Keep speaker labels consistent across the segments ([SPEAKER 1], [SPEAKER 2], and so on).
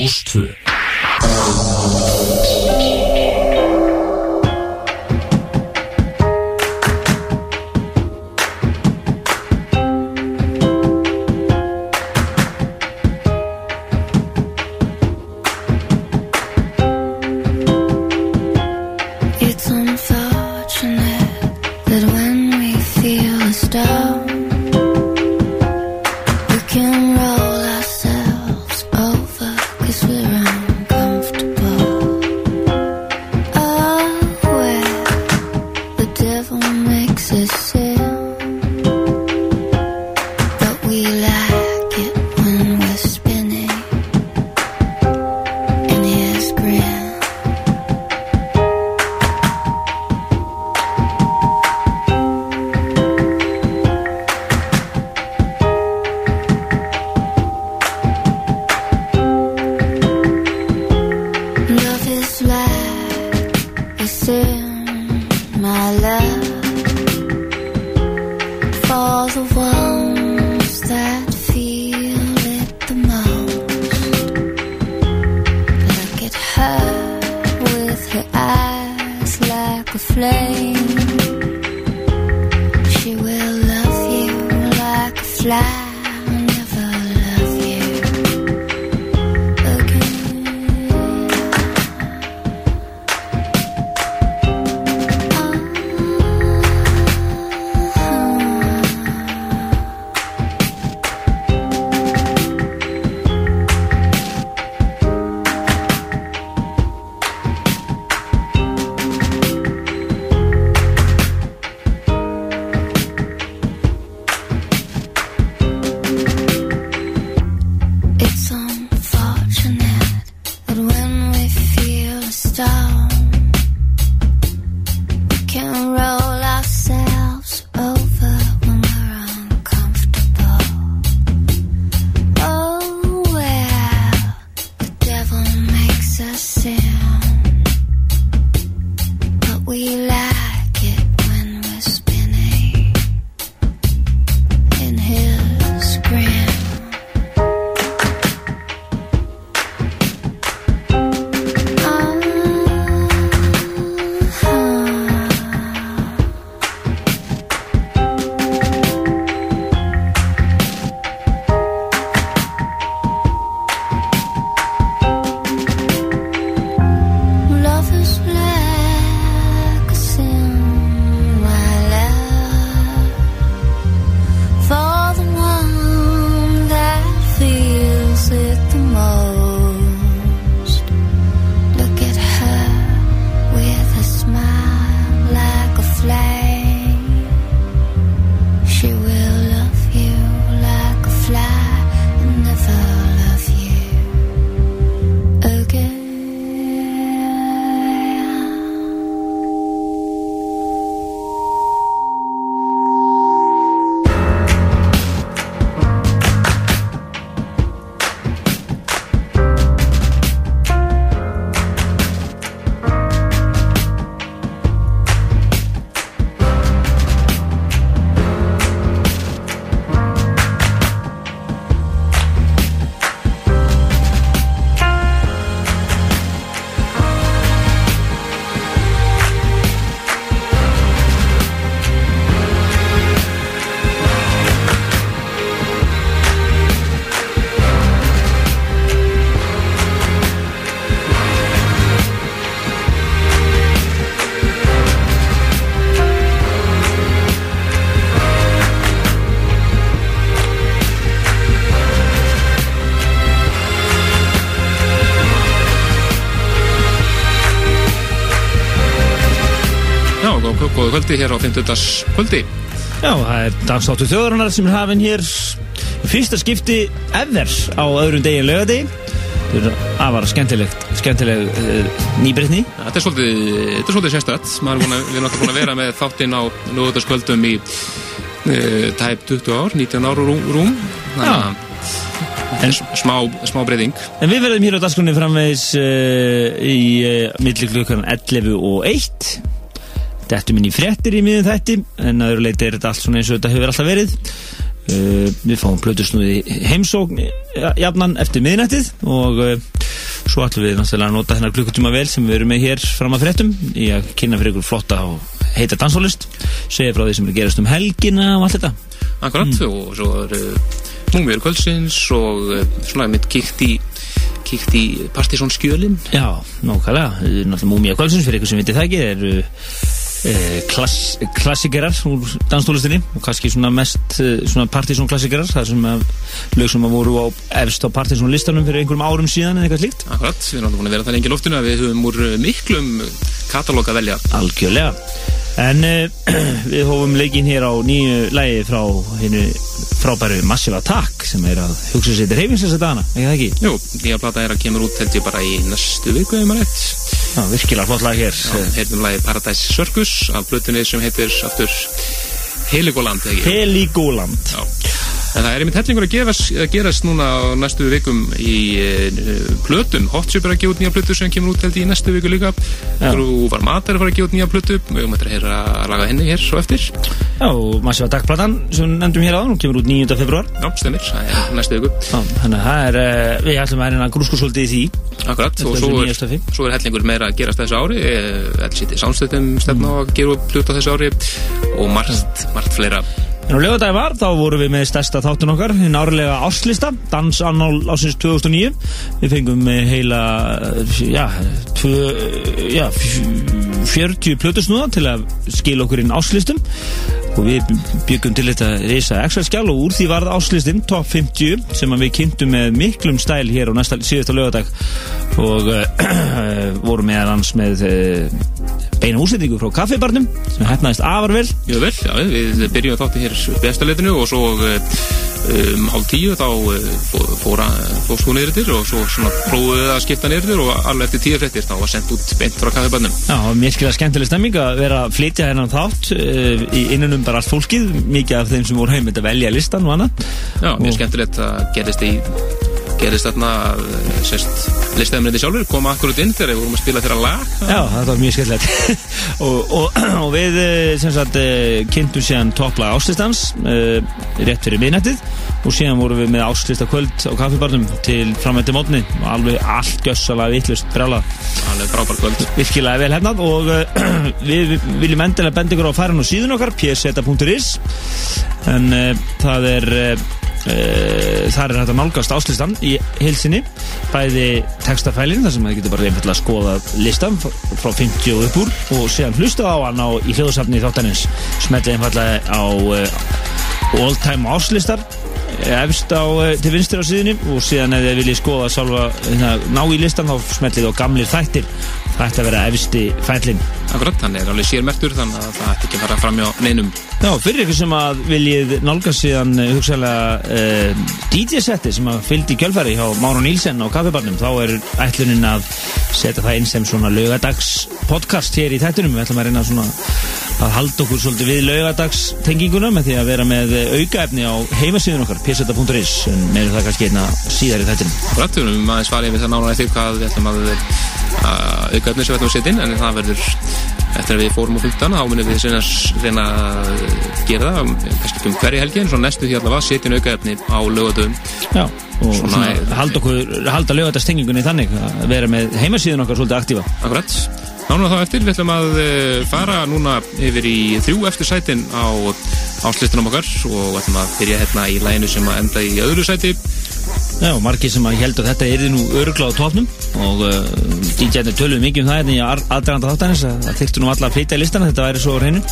[SPEAKER 1] Rástvö
[SPEAKER 2] og kvöldi hér á 50. kvöldi
[SPEAKER 3] Já, það er dagsáttu þjóðarinnar sem er hafinn hér. Fyrsta skipti eðver á öðrum degin lögadegi það er afar skemmtilegt skemmtileg eh, uh, nýbriðni
[SPEAKER 2] Þetta er svolítið, þetta er svolítið sérstætt er búna, við erum alltaf búin að vera með þáttinn á lögadagskvöldum í uh, tæp 20 ár, 19 ár og rúm, rúm. Já. En, smá, smá breyting.
[SPEAKER 3] En við verðum hér á dagskunni framvegs uh, eh, í uh, millir klukkan 11 og 1 Dettum inn í frettir í miðun þætti en aður leiti er þetta allt svona eins og þetta hefur alltaf verið. Uh, við fáum plötusnúði heimsókn jafnan eftir miðunættið og uh, svo ætlum við náttúrulega að nota hennar klukkutíma vel sem við erum með hér fram að frettum í að kynna fyrir ykkur flotta og heita danshólist, segja frá því sem er gerast um helgina og allt þetta.
[SPEAKER 2] Akkurat
[SPEAKER 3] mm.
[SPEAKER 2] og svo er uh, múmiður kvöldsins og uh, svona mitt kikt í kíkt í Partisón skjölinn
[SPEAKER 3] Já, nákvæmlega, náttúrulega múmíakvælsins fyrir ykkur sem viti það ekki er uh, klass, klassikerar úr danstólistinni og kannski svona mest e, svona partysón klassikerar það sem að lög sem að voru á efst á partysón listanum fyrir einhverjum árum síðan eða eitthvað slíkt.
[SPEAKER 2] Akkurat, við erum búin að vera það lengi í loftinu að við höfum úr miklum katalóg að velja.
[SPEAKER 3] Algjörlega En uh, við hófum leikinn hér á nýju lægi frá hennu frábæru Massive Attack sem er að hugsa sér til reyfins þess að dana, ekki það ekki?
[SPEAKER 2] Jú, nýja plata er að kemur út held ég bara í næstu viku ef maður rétt
[SPEAKER 3] Já, virkilega flott lag hér
[SPEAKER 2] Heyrðum lagi Paradise Circus af blutunni sem heitir aftur Heligoland, eða ekki?
[SPEAKER 3] Heligoland
[SPEAKER 2] Já. En það er einmitt hellingur að, gefast, að gerast núna á næstu vikum í uh, plötum. Hotship er að gefa út nýja plötu sem kemur út held í næstu viku líka.
[SPEAKER 3] Já.
[SPEAKER 2] Þú var matar að fara að gefa út nýja plötu. Við höfum að heyra að laga henni hér svo eftir.
[SPEAKER 3] Já, og Massive Attack platan sem við nefndum hér á, hún kemur út 9. februar
[SPEAKER 2] Já, stemmir. Það er næstu viku.
[SPEAKER 3] Já, þannig að það er, uh, við ætlum að reyna að grúsku svolítið í því
[SPEAKER 2] Akkurat.
[SPEAKER 3] Þetta
[SPEAKER 2] Og svo er, svo er hellingur meira að gerast þessu ári. LCT Soundstöðum stefna á að gera plötu á þessu ári og margt, margt fleira.
[SPEAKER 3] En á lögadagi var, þá vorum við með stærsta þáttun okkar, hinn árlega áslista, dans annál ásins 2009. Við fengum eh, heila, eh, já, tvö, já, fj- 40 plötusnúða til að skila okkur inn áslistum. Og við byggum til þetta reysa Excel-skjál og úr því varð áslistin top 50 sem að við kynntum með miklum stæl hér á næsta síðasta lögadag og uh, vorum meðal hans með uh, beina úsendingu frá kaffibarnum sem hefnaðist afar vel.
[SPEAKER 2] Jú vel, já, við byrjum þátti hér bestaleitinu og svo eh, um hálf tíu þá eh, fó- fór fórst hún yfir og svo svona prófuðu að skipta niður og alveg eftir tíu fréttir þá var sendt út beint frá kaffibannum.
[SPEAKER 3] Já, mérkilega skemmtileg stemming að vera að flytja hennan þátt uh, í innanum bara allt fólkið, mikið af þeim sem voru heim að velja listan og annað.
[SPEAKER 2] Já, mjög
[SPEAKER 3] Og-
[SPEAKER 2] skemmtilegt að gerist í gerist þarna að eh, sérst listæðumrindi sjálfur koma akkurat inn þegar við vorum að spila þeirra lag.
[SPEAKER 3] Já, þetta var mjög skemmtilegt. og, og, og við eh, sem sagt uh, kynntum síðan topplag áslistans uh, rétt fyrir miðnættið. Og síðan vorum við með áslista kvöld á kaffibarnum til framöndi mótni og alveg allt gössalega vittlust brjálað.
[SPEAKER 2] alveg frábær kvöld.
[SPEAKER 3] Virkilega vel hefnað og uh, við, við viljum endilega benda ykkur á fara nú síðun okkar pseta.is en uh, það er þar er að nálgast áslistan í heilsinni bæði textafælin þar sem það getur bara einfallega að skoða listan frá 50 og upp úr og síðan hlusta á hann á, í hljóðsafni þáttanins smetli einfallega á uh, all time áslistar efst á, eh, til vinstir á síðunni og síðan ef þið viljið skoða sjálfa hérna, ná í listan þá smellið á gamlir þættir ætti að vera efsti fællin
[SPEAKER 2] Akkurat, hann er alveg sérmertur þannig að það ætti ekki að fara fram hjá neinum.
[SPEAKER 3] Já, fyrir ykkur sem að viljið nálgast síðan eh, hugsaðlega uh, DJ-setti sem að fylgdi í kjölfæri hjá Máru Nílsen á kaffibarnum þá er ætlunin að setja það inn sem svona laugadags podcast hér í þættunum við ætlum að reyna svona að halda okkur svolítið við laugadagstenginguna með því að vera með eh, aukaefni á heimasíðun okkar pseta.is en meður það kannski einna síðar í þættinum.
[SPEAKER 2] Akkurat, við erum aðeins farið við það nána eftir hvað við ætlum að, að auka efni sem við ætlum að setja inn en það verður eftir að við fórum á fylgdana þá munum við reyna, reyna að gera það kannski ekki um hverju helgi en svona næstu því allavega setja inn auka efni á lögadöfum
[SPEAKER 3] Já, og
[SPEAKER 2] Svona
[SPEAKER 3] svona, halda okkur halda laugadagstengingunni þannig að vera með heimasíðun okkar svolítið aktífa.
[SPEAKER 2] Akkurat, nána þá eftir við ætlum að eh, fara núna yfir í þrjú eftir sætin á áslistunum okkar og ætlum að byrja hérna í læginu sem að enda í öðru sæti
[SPEAKER 3] Já, margir sem að held að þetta er nú örugla á topnum og uh, DJ-nir töluðu mikið um það en ég aðdraganda þáttanins að það þyrftu nú alla að flytja í listana þetta væri svo á hreinu.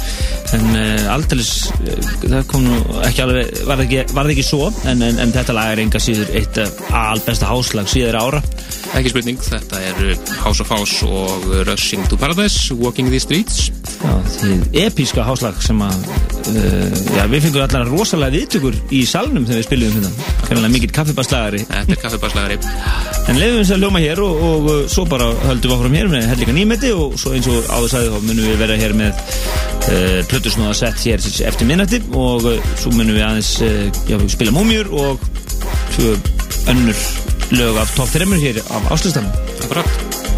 [SPEAKER 3] En uh, aldeilis, uh, það kom nú ekki alveg, var það ekki, var það ekki svo en, en, en þetta lag er enga síður eitt uh, albesta háslag síðar ára.
[SPEAKER 2] Ekki spurning, þetta er eh, House of House og Rushing to Paradise Walking the Streets.
[SPEAKER 3] Já, því epíska háslag sem að uh, já, við fengum allar rosalega viðtökur í salnum þegar við spilum þetta kannilega mikill kaffibarslagari
[SPEAKER 2] Þetta er kaffibarslagari
[SPEAKER 3] En leiðum við þess að ljóma hér og, og uh, svo bara höldum við áfram hér með hellinga nýmeti og svo eins og áður sagði þá munum við vera hér með uh, plötusnúða sett hér eftir minnati og uh, svo munum við aðeins uh, já, spila múmjur og tvö önnur lög af top 3 hér af áslustanum.
[SPEAKER 2] Akkurat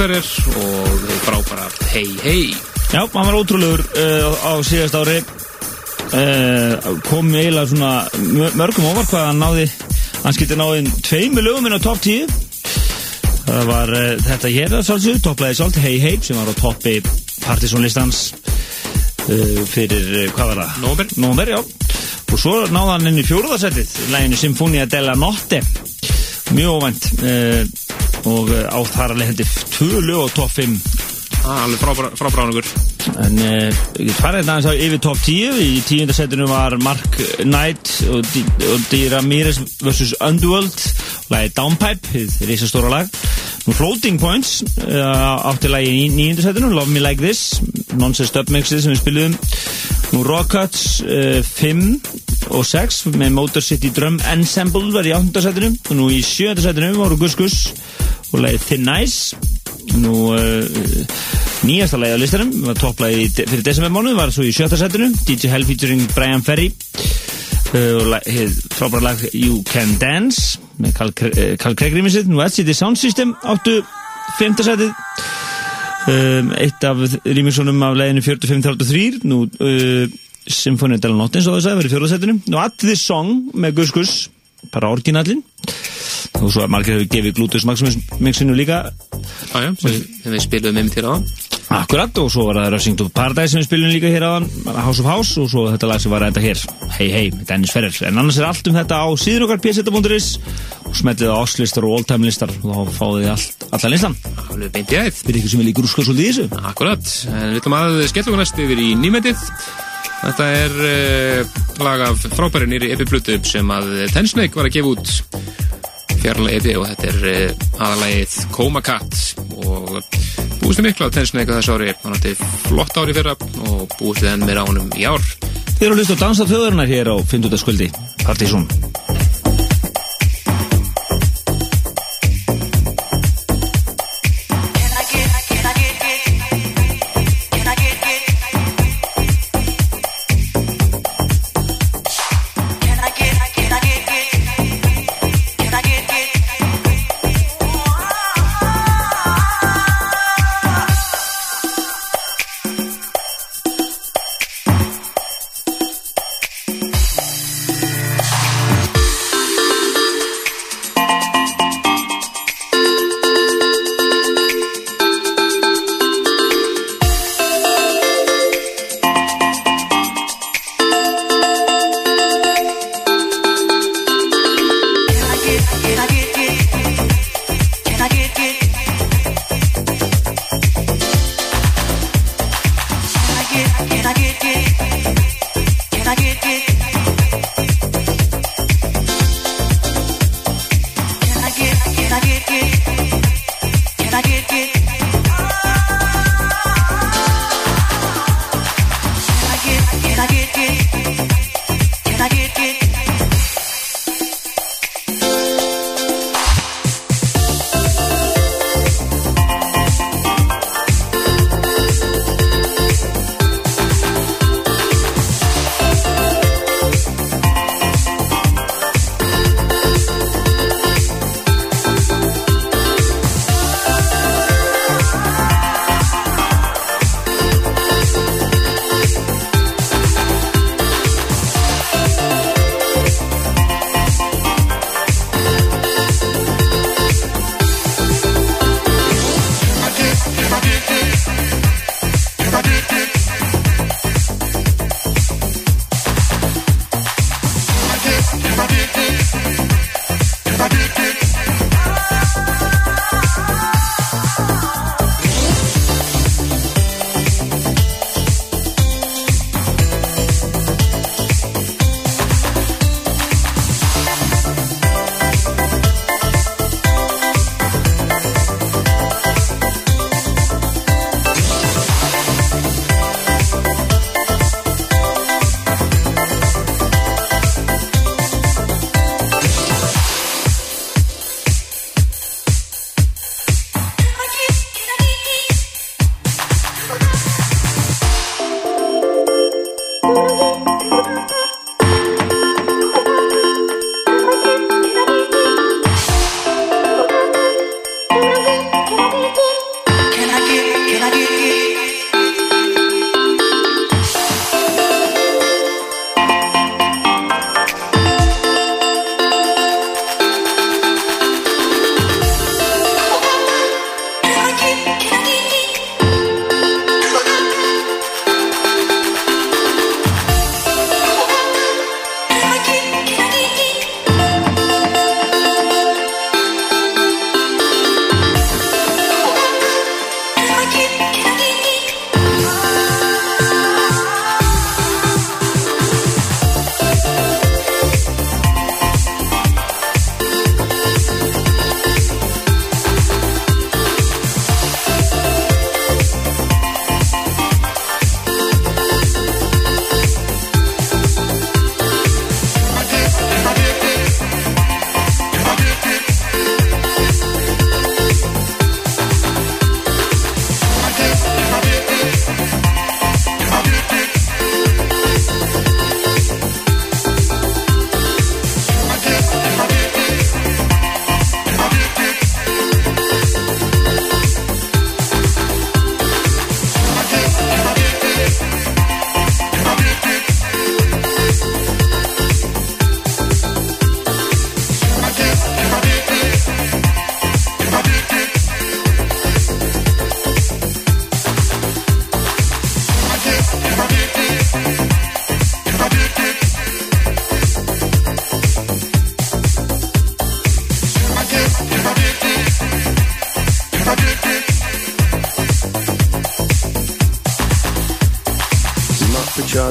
[SPEAKER 2] Ferrer og þeir frábara Hei Hei
[SPEAKER 3] Já, hann var ótrúlegur uh, á síðast ári. Uh, kom eiginlega svona mö- mörgum óvart hvað hann náði hann skilti náði tveimu lögum inn á topp 10 það var uh, þetta hér að svolítið, topplæði svolítið Hey Hey sem var á toppi Partizónlistans uh, fyrir, hvað var það? Já. Og svo náði hann inn í fjóruðarsettið læginu Symfonia della Notte. Mjög uh, og uh, á þar alveg heldur tvö lög á topp 5
[SPEAKER 2] ah, Alveg frábránugur
[SPEAKER 3] En ég farið þetta aðeins á yfir top 10 Í tíundasettinu var Mark Knight og, og Di Ramirez vs. Underworld. Lagið Downpipe, þið risastóra lag. Nú Floating Points uh, átti lagið í níundasettinu Love Me Like This Nonsense Dubmixið sem við spilum Nú Rockhuts uh, 5 og 6 með Motor City Drum Ensemble var í áttundasettinu og nú í sjöundasettinu voru Gus Gus og lagið Thin Ice. Nú, uh, nýjasta lagi á listanum var topplagi fyrir desembermánu var svo í sjötta setinu. DJ Hell featuring Brian Ferry. Uh, frábæra lag You Can Dance með Carl, Craig rýmisinn Nú SCD Sound System áttu femta setið. Um, eitt af rýmisónum af leginu 4533 nú uh, Symphony Della Notte eins og það sagði verið fjóra setinu. Nú At This Song með Gus Gus bara orginallin og svo að margir hefur gefið Glutus Maximus mixinu líka
[SPEAKER 2] Jájá, sem við spilum með til á
[SPEAKER 3] Akkurat og svo var það Rushing to Paradise sem við spilum líka hér aðan House of House og svo þetta lag sem var enda hér. Hei hei, Dennis Ferrer. En annars er allt um þetta á síður okkar pseta.is og smetlið á áslistar og all-time listar. Og þá fáið þið allt, allan listan.
[SPEAKER 2] Alveg beint í æð.
[SPEAKER 3] Fyrir ykkur sem vil líka rúska svolítið í þessu.
[SPEAKER 2] Akkurat, en við ætlum að skella okkur næst yfir í nýmendið Þetta er uh, lag af frábæri nýri Epi Blutu sem að Tensnake var að gefa út fjarlag Epi og þetta er aðalagið Coma Cat og búist miklu á Tensnake á þessu ári. Hann átti flott ári fyrra og búist við enn meira ánum í ár.
[SPEAKER 3] Þið eru að hlusta á dansa þjóðarinnar hér á 50. skvöldi Partizón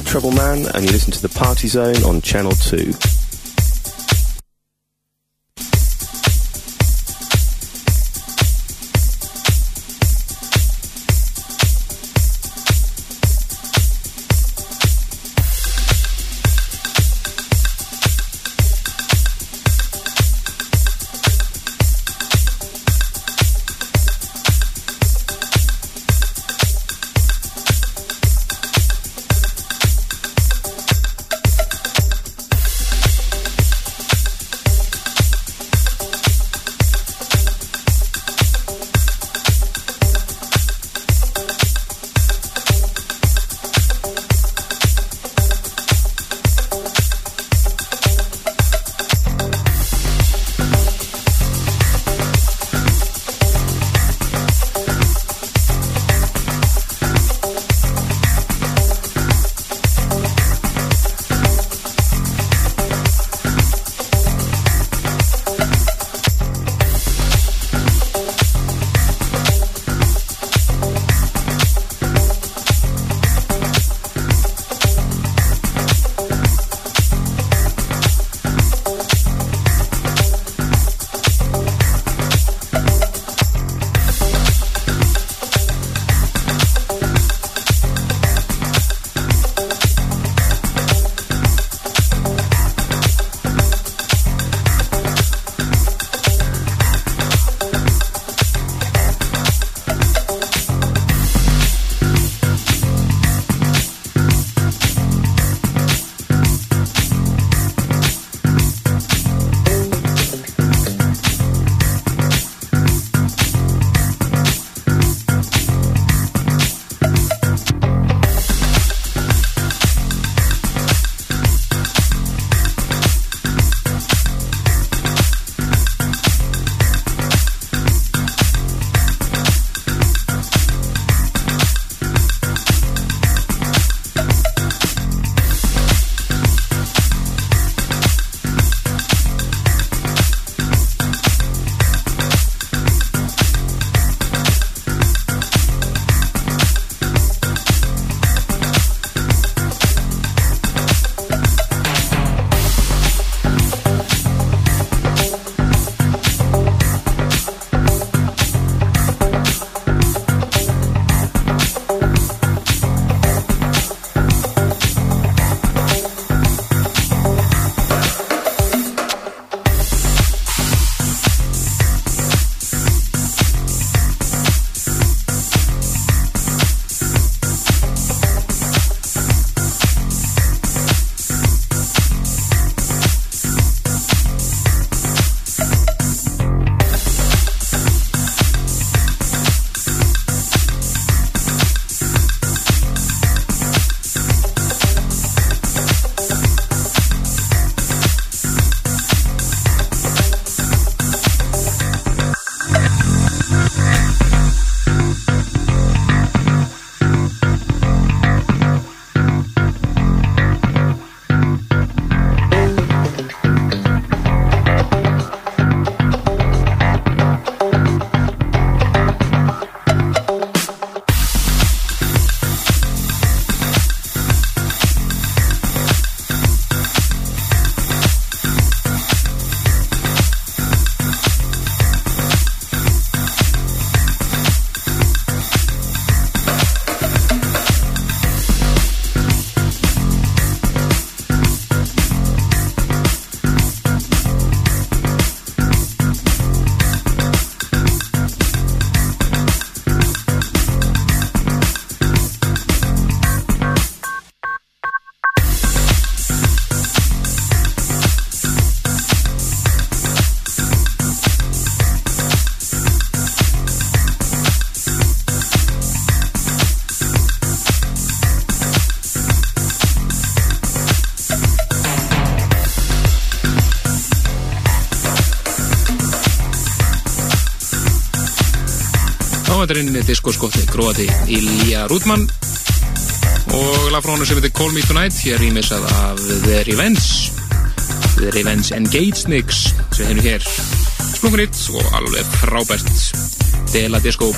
[SPEAKER 4] Trouble Man, and you listen to The Party Zone on Channel 2.
[SPEAKER 2] þetta er einni diskoskótti gróði Ilja Rúdmann og lagfrónu sem heitir Call Me Tonight hér ímissað af The Revenge. The Revenge Engage Nix sem hennu hér. Splungunitt og alveg frábært Dela Disco.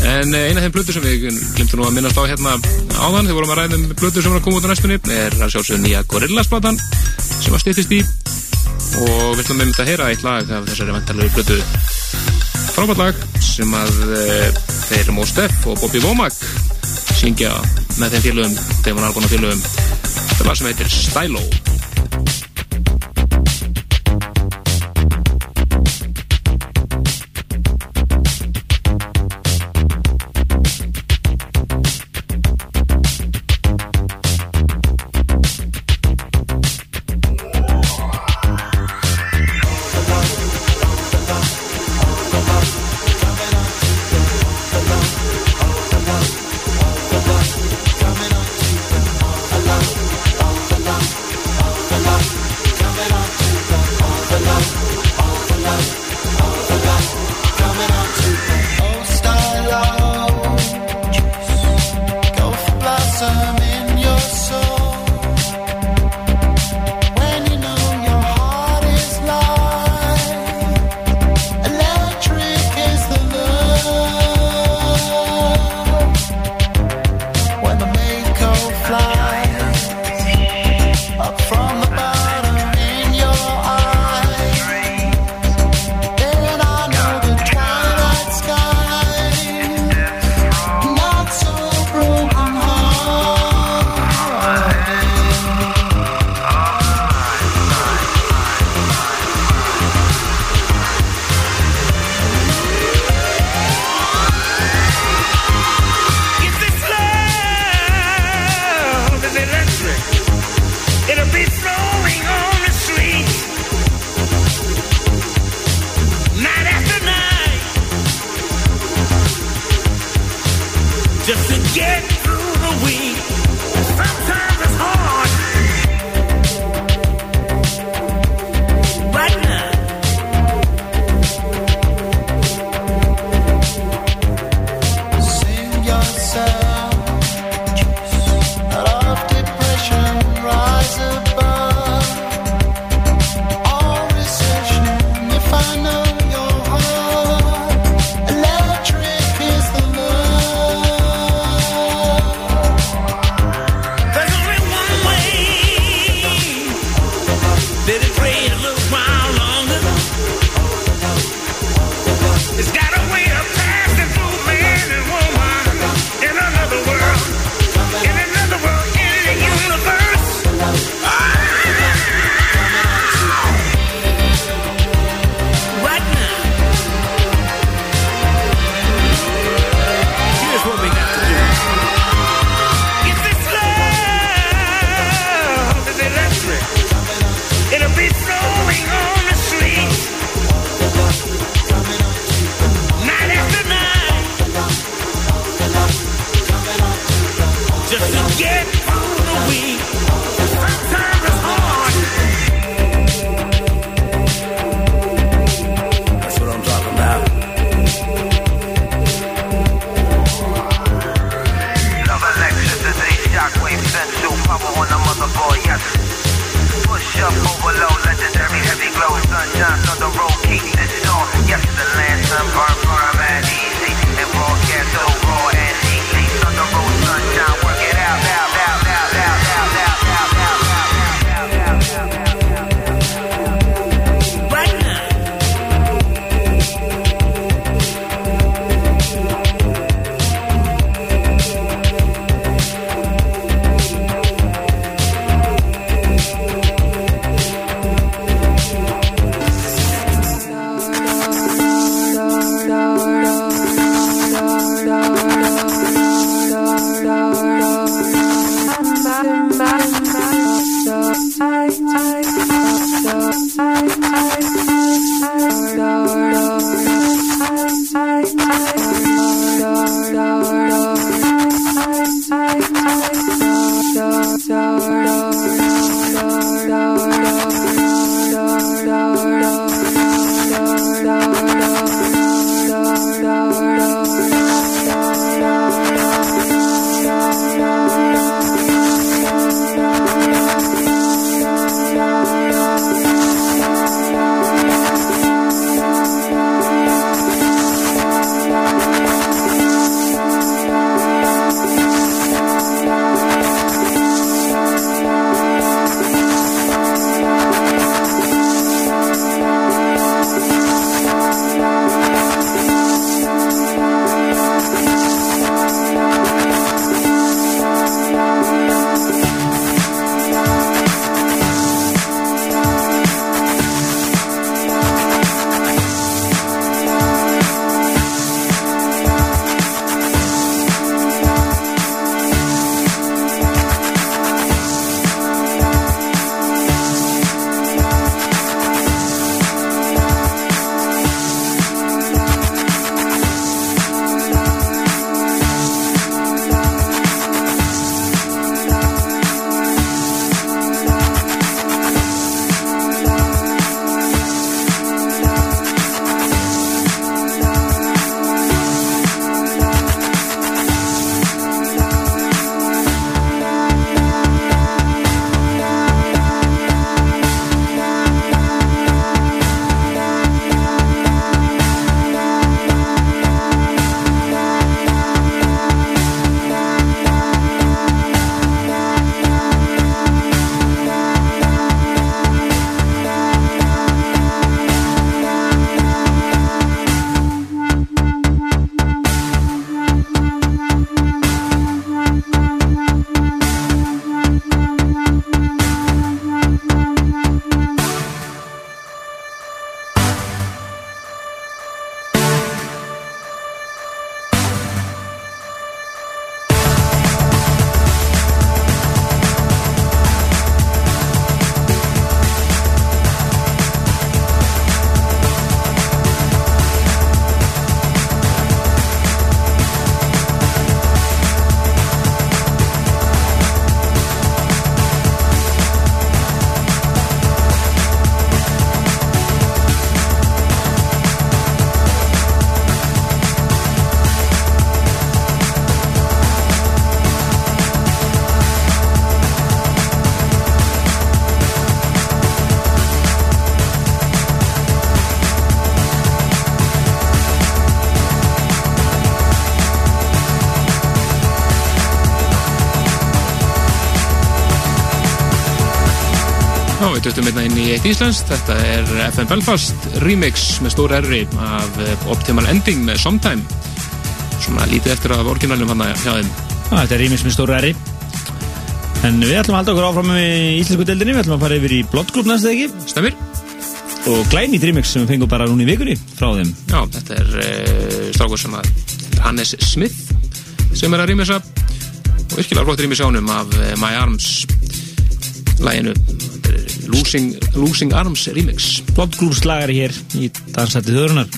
[SPEAKER 5] En eh, eina af þeim blödu sem við glimtum nú að minnast á hérna áðan þegar vorum að ræða um blödu sem voru að koma út á næstunni er að sjálfsögðu nýja Gorillasplatan sem var styrtist í. Og við ætlum að mynda að heyra eitt lag af þessari vantarlegu blödu frábært lag sem að eh, þeir Mó Steff og Bobby Womack syngja með þeim félögum, þeim var albúna félögum. Það var sem heitir Stylo.
[SPEAKER 2] Eitt Íslands. Þetta er FM Belfast remix með stór erri af eh, Optimal Ending með Sometime. Svona lítið eftir af orginalum hann að hjá þeim.
[SPEAKER 3] Þetta er rýmis með stóru æri. En við ætlum að halda okkur áfram með íslensku deildinni, við ætlum að fara yfir í Bloodgroup næstu ekki
[SPEAKER 2] Stemmir?
[SPEAKER 3] og glænýtt remix sem við fengum bara núna í vikunni frá þeim.
[SPEAKER 2] Já, þetta er uh, strákur sem að Hannes Smith sem er að rýmisa og virkilega flott rýmis ánum af uh, My Arms læginu. Losing, Losing Arms remix.
[SPEAKER 3] Bloodgroup slagari hér í dansætti þjóðrunar.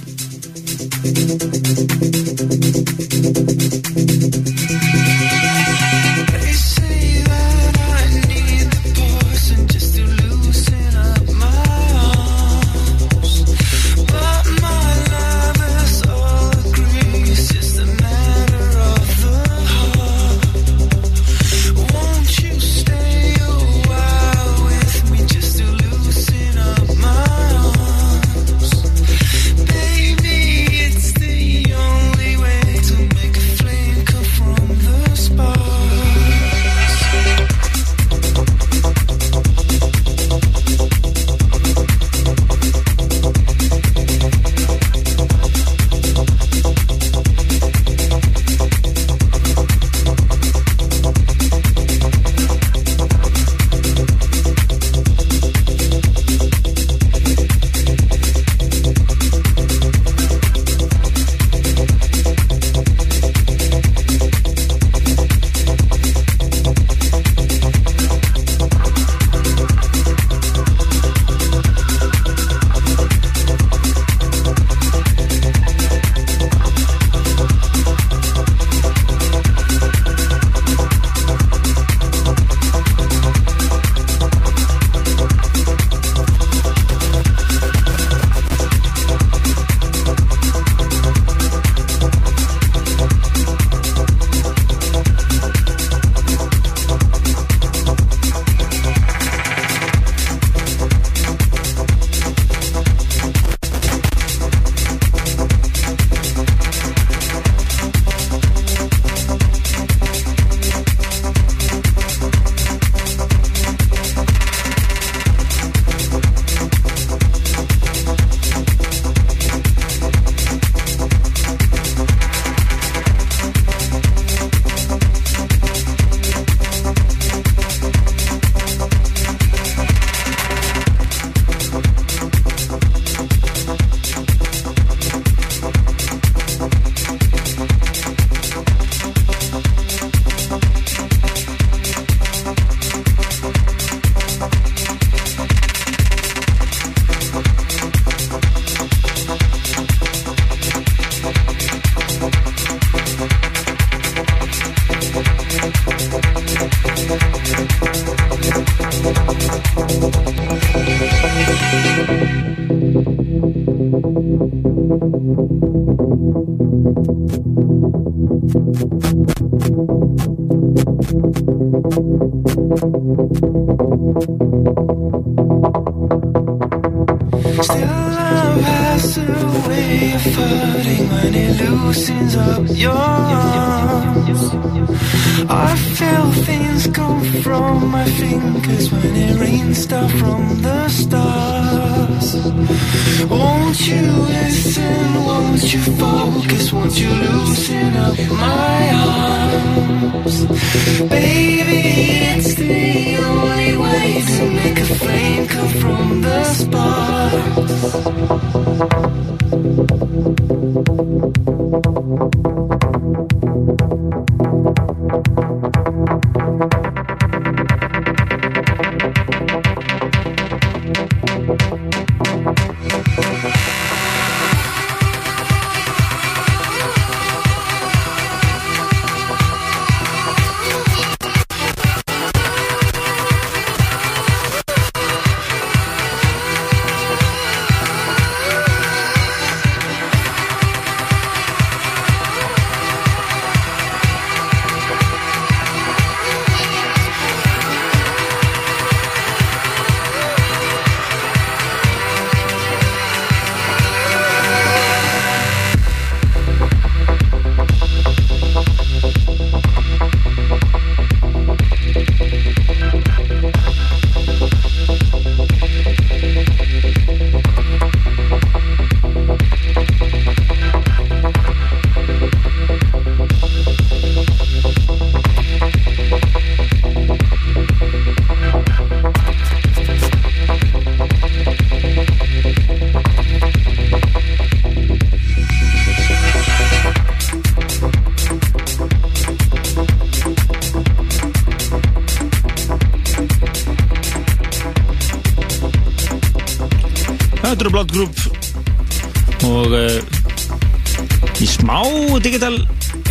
[SPEAKER 6] They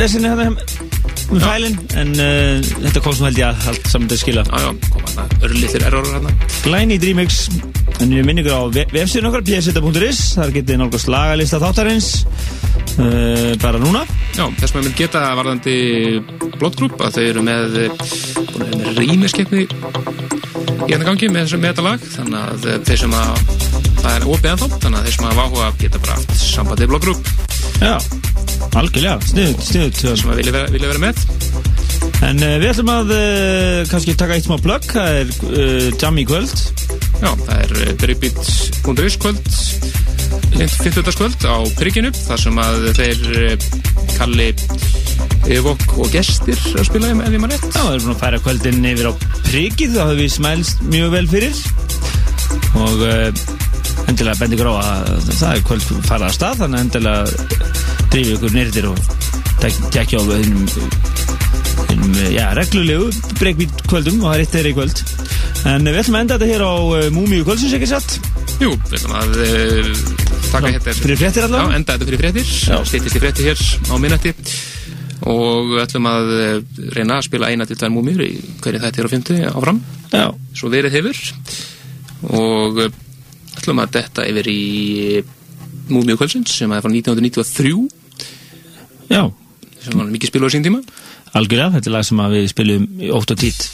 [SPEAKER 3] hérna með fælin en uh, þetta kom sem held ég að allt saman að skila.
[SPEAKER 2] Já, já, koma þarna örlítlir error hérna
[SPEAKER 3] Glæni Dreamix en við minningur á ve- vefsíðun okkar pseta.is þar getið nálgast lagalista þáttarins uh, bara núna.
[SPEAKER 2] Já, þess maður mynd geta varðandi Blood Group að þau eru með að með rýmiskeppni í hérna gangi með, þessu- með þetta lag þannig að þeir sem að það er opið ennþá, þannig að þeir sem hafa áhuga geta bara haft sambandið Blood Group.
[SPEAKER 3] Já, algjörlega, sniðut, sniðut
[SPEAKER 2] sem að vilja vera, vilja vera með.
[SPEAKER 3] En uh, við ætlum að uh, kannski taka eitt smá plugg það er uh, Jam í kvöld.
[SPEAKER 2] Já, það er eh, dripit.is kvöld. Lind 50. kvöld á Prigginu þar sem að þeir eh, kalli Evok og gestir að spila ef ég maður rétt.
[SPEAKER 3] Já, við erum búin að færa kvöldin yfir á prikið það höfum við smælst mjög vel fyrir. Og endilega bendi að það er kvöld farað að stað þannig endilega drifið ykkur nýrðir og tek- tekja á hennum hennum, já, reglulegu breykvít kvöldum og það er eitt þeirra í kvöld. En við ætlum að enda þetta hér á uh, Múmiu kvöldsins ekki satt?
[SPEAKER 2] Jú, við ætlum að uh, taka hérna
[SPEAKER 3] fyrir fréttir
[SPEAKER 2] Já,
[SPEAKER 3] allavega
[SPEAKER 2] enda þetta fyrir fréttir.
[SPEAKER 3] Já.
[SPEAKER 2] stýttist í fréttir hér á minnætti og við ætlum að eh, reyna að spila eina til tvær múmjur í hverju þættir og fymti áfram.
[SPEAKER 3] Já,
[SPEAKER 2] svo verið hefur. Og eh, ætlum að detta yfir í múmjur kvöldsins sem er frá 1993
[SPEAKER 3] já,
[SPEAKER 2] sem var mikið spilaður sín tíma?
[SPEAKER 3] Algjörlega þetta er lag sem við spilum í ótt og tít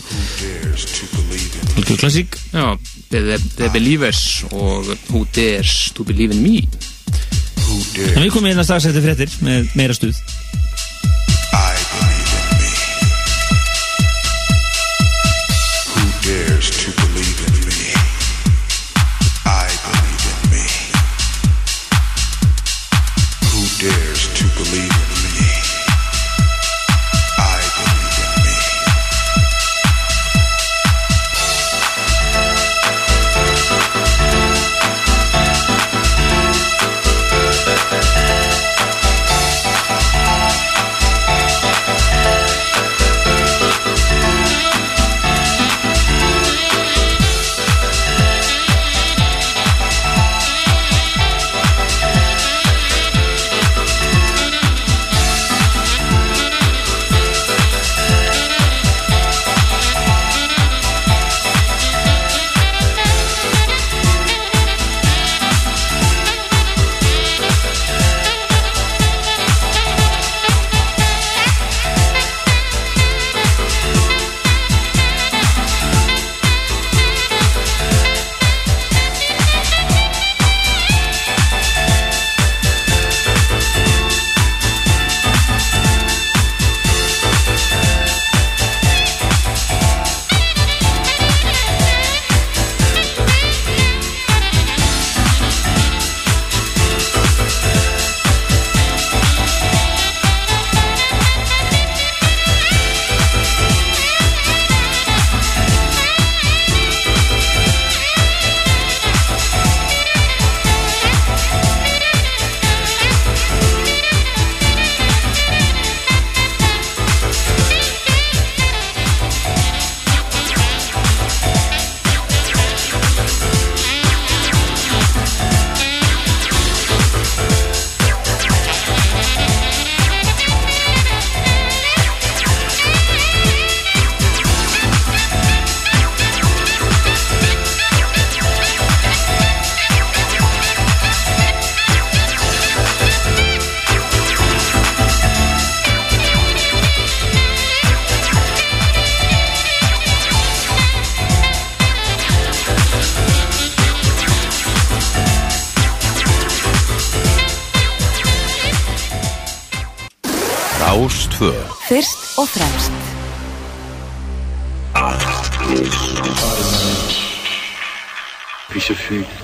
[SPEAKER 3] algjör klassík.
[SPEAKER 2] Já, The, the Believers og Who Dares to Believe in Me.
[SPEAKER 3] En við komum hérna strax eftir fréttir með meira stuð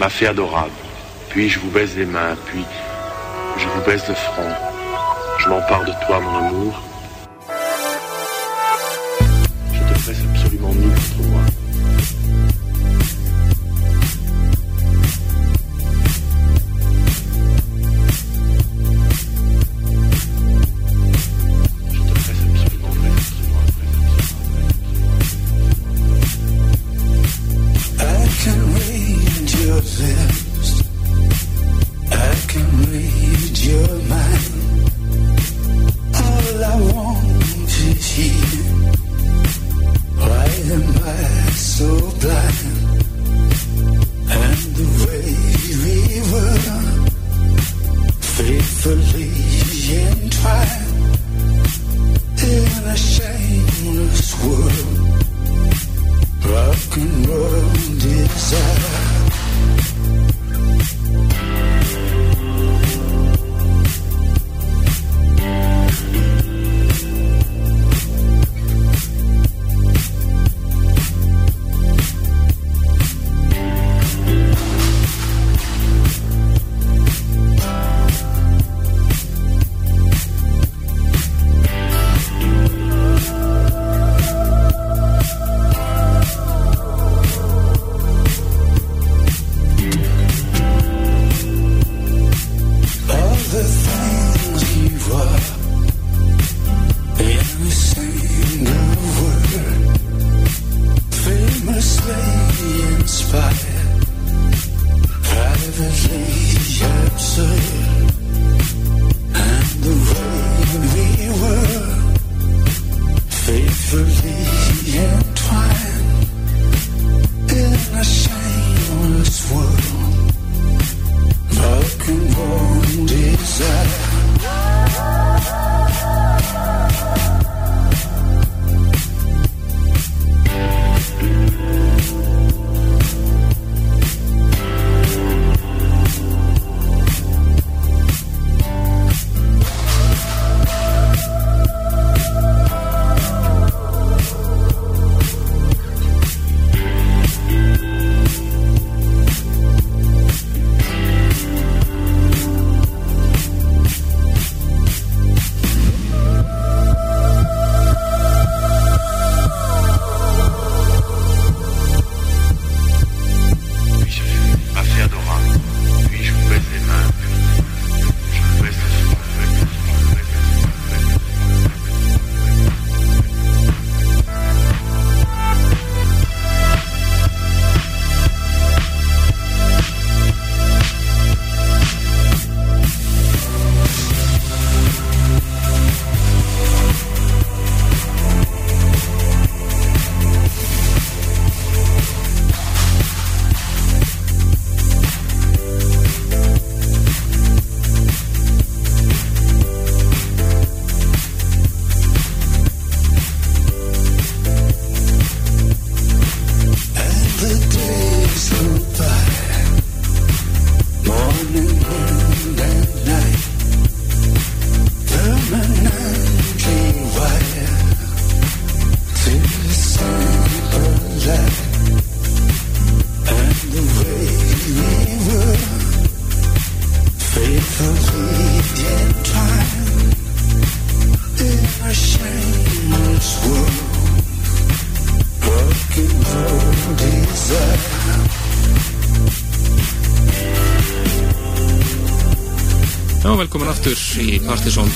[SPEAKER 7] fée adorable. Puis je vous baise les mains, puis je vous baise le front. Je m'empare de toi, mon amour.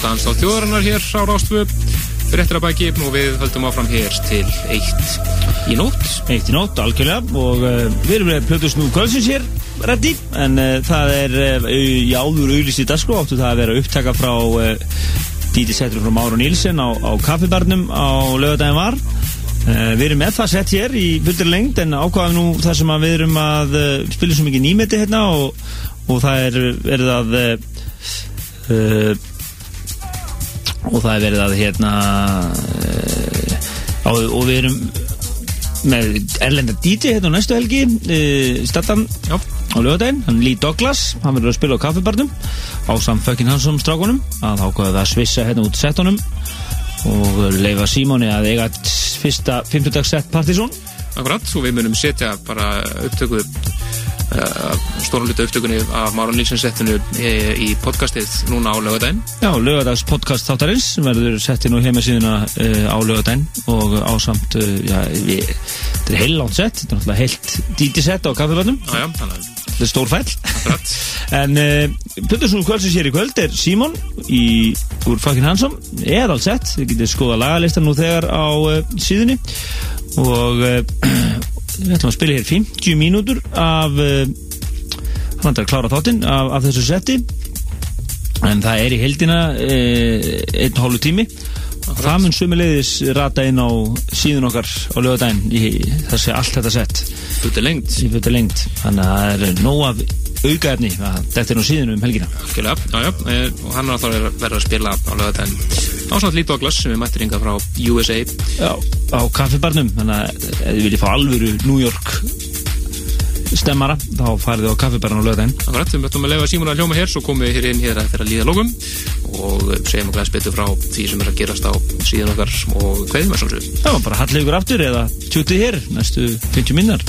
[SPEAKER 2] Dans á þjóðarinnar hér á Rástfu að baki og við höldum áfram hér til eitt í nótt.
[SPEAKER 3] Eitt í nótt, algjörlega og uh, við erum með Plötus nú kvöldsins hér reddi, en uh, það er uh, í áður auðlýst í dagskrá áttu það að vera upptaka frá Díti Settur frá Máru Nílsen á, á kaffibarnum á lögadaginn var. Við erum með það sett hér í fullur lengd en ákvaðum nú það sem við erum að spila svo mikið nýmeti hérna og, og það er verið að uh, og það er verið að hérna uh, og, og við erum með Erlenda DJ hérna á næstu helgi uh, Stattan
[SPEAKER 2] Já.
[SPEAKER 3] á lögadaginn, hann Lee Douglas. Hann verður að spila á kaffibarnum. Á samt fucking hansum strákunum. Að ákveða það að svissa hérna út settunum. Og leifa Simoni að eiga fyrsta 50 sett partysón.
[SPEAKER 2] Akkurat, og við munum setja bara upptöku uh, stóran hluta upptökunni af Máran Lífsensettinu í podcastið núna á lögadaginn
[SPEAKER 3] Já, lögadags podcast þáttarins verður setti nú heimasíðuna uh, á lögadaginn og ásamt já, við, þetta er heilangt sett þetta er náttúrulega heilt DJ-sett á
[SPEAKER 2] að
[SPEAKER 3] þetta er stór fæll. En Plötusnúl kvöldsins hér í kvöld er Simon í, úr Fucking Handsome er alls sett, þið getið skoða lagalistan nú þegar á síðunni. Og við ætlum að spila hér 50 mínútur af hann er að klára þáttinn af, af þessu setti en það er í heldina uh, einn hólu tími. Og það mun sömuleiðis rata inn á síðun okkar á lögadaginn í þessi allt þetta sett í fyrir lengt þannig að það er nóg af aukaefni. Þetta er nú síðan um helgina.
[SPEAKER 2] Algjörlega, já, já, eh, og hann er að verða að spila á lögadaginn ásamt Lee Douglas sem er mættir yngar frá USA
[SPEAKER 3] Já, á kaffibarnum. Þannig að ef þið viljið fá alvöru New York stemmara þá farið þið á kaffibarn á lögðin
[SPEAKER 2] Akkurat, við möttum að lefa Símon að hljóma hér svo komum við hér inn hér að þeirra líða lókum og segjum okkur að spytu frá því sem er að gerast á síðan okkar og hverjum er svona
[SPEAKER 3] Já, bara hallið ykkur aftur eða tjútið hér næstu 50 minnar,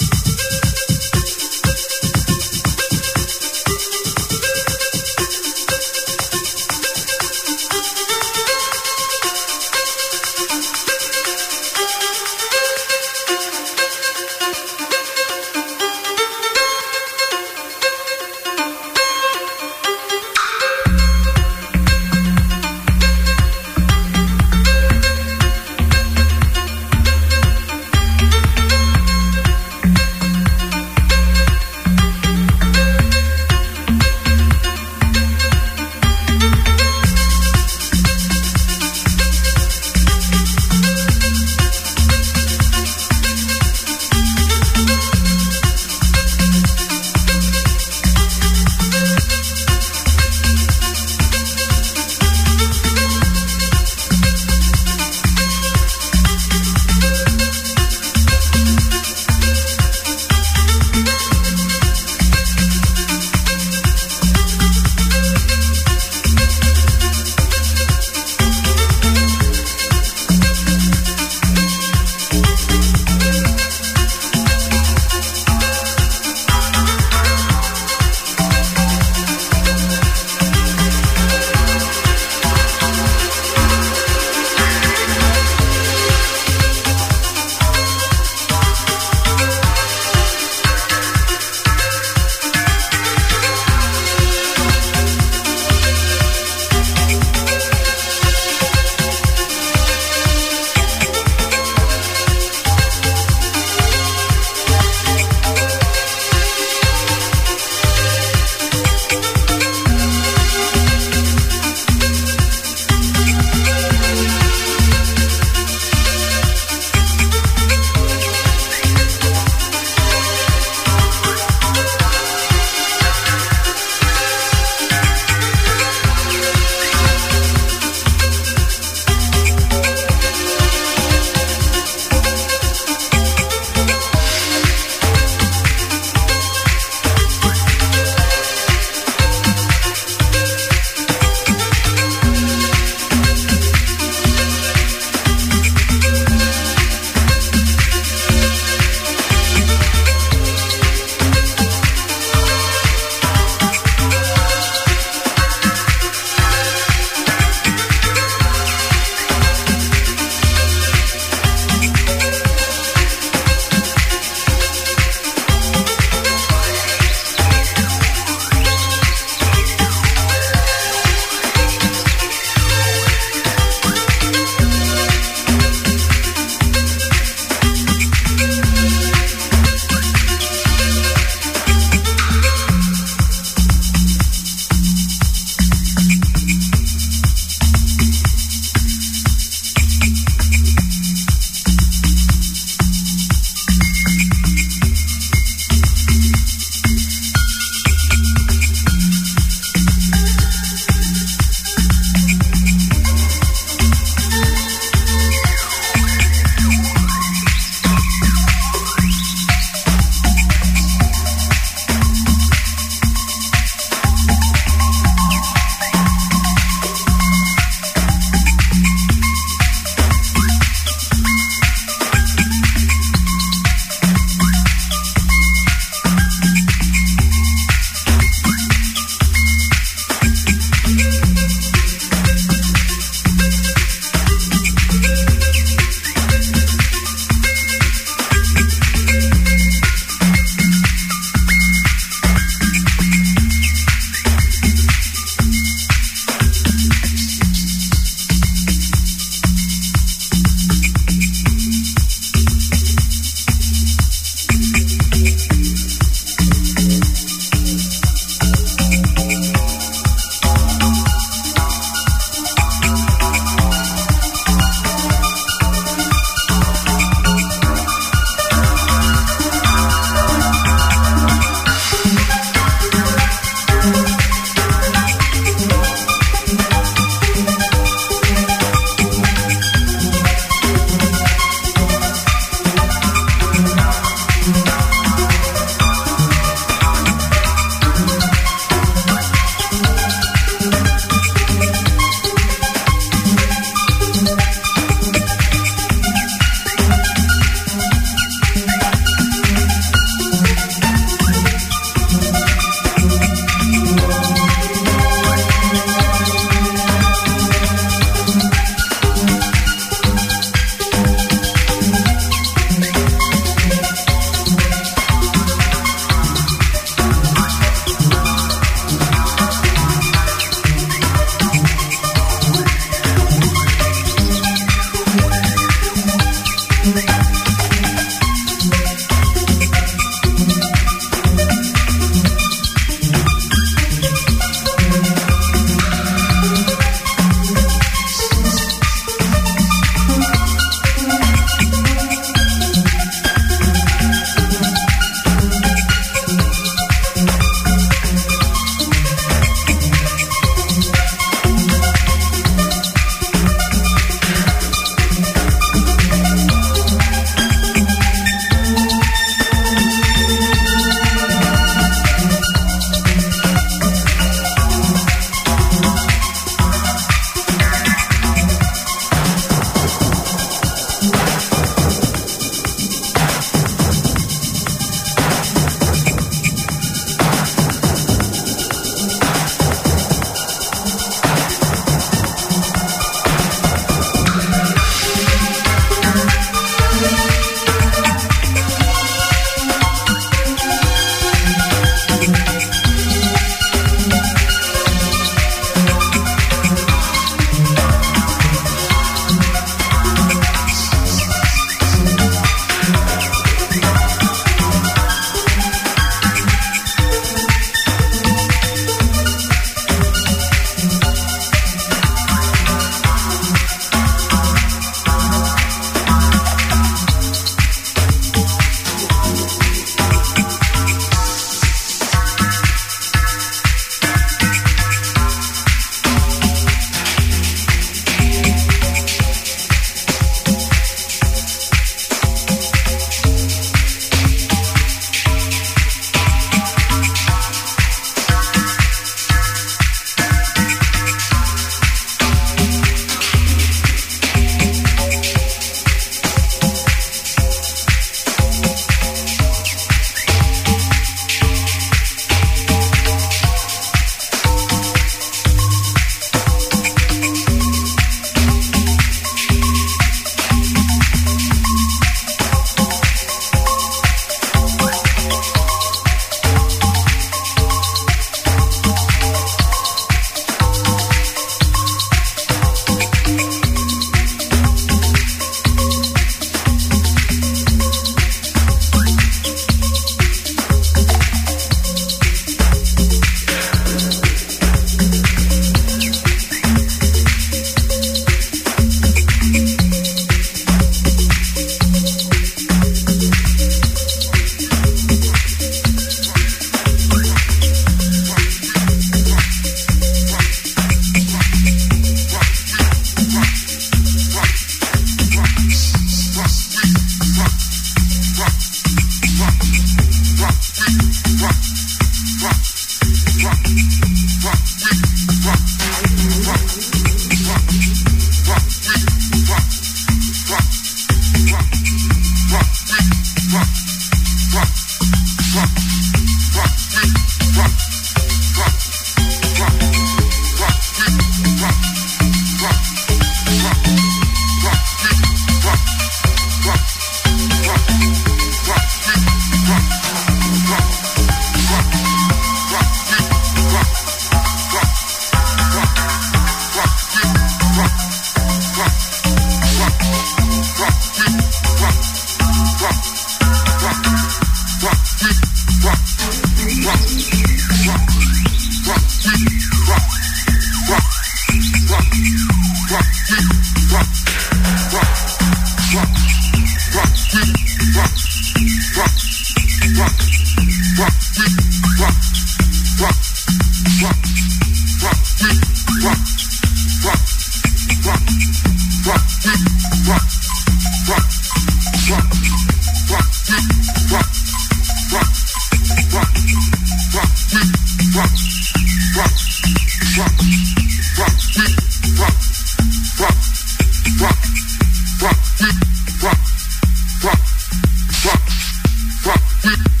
[SPEAKER 8] Yeah.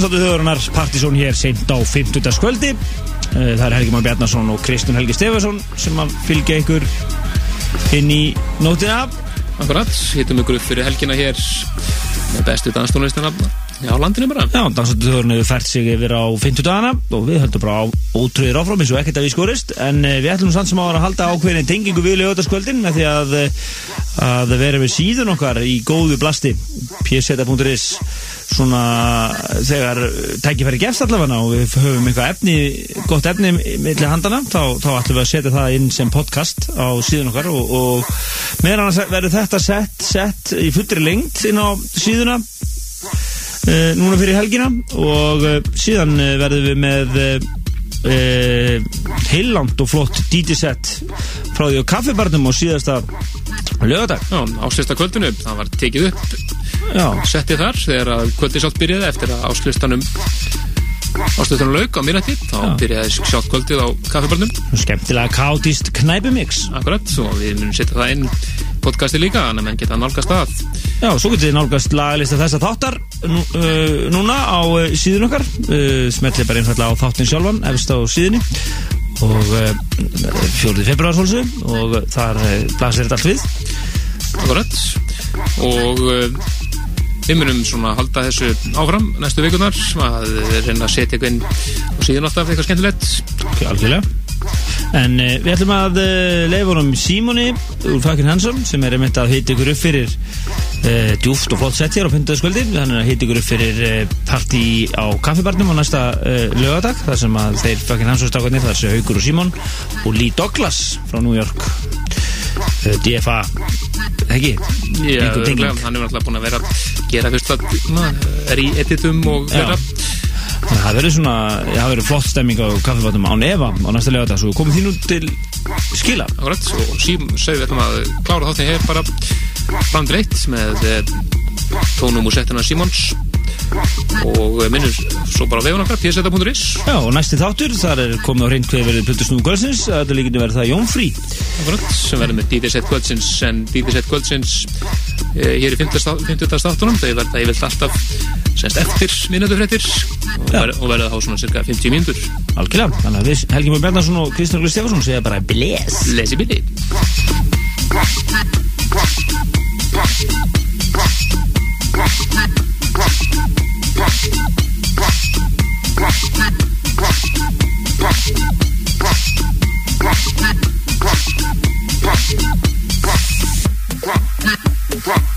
[SPEAKER 3] Já, dansáttu þjóðurinnar Partizón hér seint á 50. skvöldi Það er Helgi Már Bjarnason og Kristján Helgi Stefason sem að fylgja ykkur inn í nótina
[SPEAKER 2] Akkurat, hittum ykkur upp fyrir helgina hér með bestu danstónlistina á landinu bara.
[SPEAKER 3] Já, dansáttu þjóðurinn hefur fært sig yfir á 50 dagana og við höldum bara á ótrúðir áfram eins og ekkert að við skorist. En eh, við ætlum samt sem ára að halda ákveðin tengingu við lögataskvöldin með því að, eh, að vera við síðun okkar í góðu blasti. Pseta.is svona þegar tækifæri gefst allavega og við höfum eitthvað efni, gott efni millir handana, þá, þá ætlum við að setja það inn sem podcast á síðun okkar og, og meðan annars verður þetta sett, sett í fullri lengt inn á síðuna uh, núna fyrir helgina og uh, síðan uh, verðum við með uh, heiland og flott DJ-set frá því á kaffibarnum og síðasta lögadag
[SPEAKER 2] á sérsta kvöldinu, það var tekið upp
[SPEAKER 3] Já,
[SPEAKER 2] settið þar þegar að kvöldi sátt byrjaði eftir að áslustanum áslustanum lauk á minnætti þá
[SPEAKER 3] Já.
[SPEAKER 2] byrjaði sátt kvöldið á kaffibarnum
[SPEAKER 3] skemmtilega káttist knæpumix
[SPEAKER 2] akkurat og við munum setja það inn podcasti líka, þannig að menn geta nálgast það.
[SPEAKER 3] Já, svo getið þið nálgast lagalista þessa þáttar nú, uh, núna á uh, síðun okkar. Uh, smetlið bara einfallega á þáttin sjálfan efst á síðunni. Og fjórið februar svolsum og þar blasir þetta allt við.
[SPEAKER 2] Akkurat. Og við munum svona halda þessu áfram næstu vikunar að reyna að setja eitthvað inn og síðan alltaf eitthvað skemmtilegt
[SPEAKER 3] algjörlega En uh, við ætlum að uh, leifa honum Símoni úr Fakin Hansson sem er einmitt að hita ykkur upp fyrir uh, djúft og flott sett hér á 50. skvöldi hann er að hita ykkur upp fyrir partí á kaffibarnum á næsta lögadag þar sem að þeir Fakin Hansson stakarnir þar sem Haugur og Símon og Lee Douglas frá New York DFA ekki? Einhver
[SPEAKER 2] örugglega, hann er alltaf búin að vera gera fyrst að na, er í editum og vera
[SPEAKER 3] Þannig að það verður svona, það verður flott stemming á kaffibarnum án Eva á næsta lögadag svo komum því nú til skila.
[SPEAKER 2] Akkurat, og síðan segum við ætlum að klára þáttinn hér bara fram til eitt með eh, tónum og settina Simons. Og eh, minnum svo bara á vefun okkar pseta.is
[SPEAKER 3] Já, og næsti þáttur, þar er komið á reynd hvað verið Plutusnúðu Kvöldsins, þetta líkindi verið það Jón Frí.
[SPEAKER 2] Akkurat, sem verður með DJ set kvöldsins en DJ set kvöldsins hér í 50. 50. státtunum þau verða yfirlt alltaf semst eftir minnöndufréttir og, verða þá svona cirka 50 mínútur
[SPEAKER 3] Algjörlega, þannig að við Helgi Mjög Bjarnarsson og Kristján Óli Stefansson segja bara bless.
[SPEAKER 2] lesi billi
[SPEAKER 6] Rock.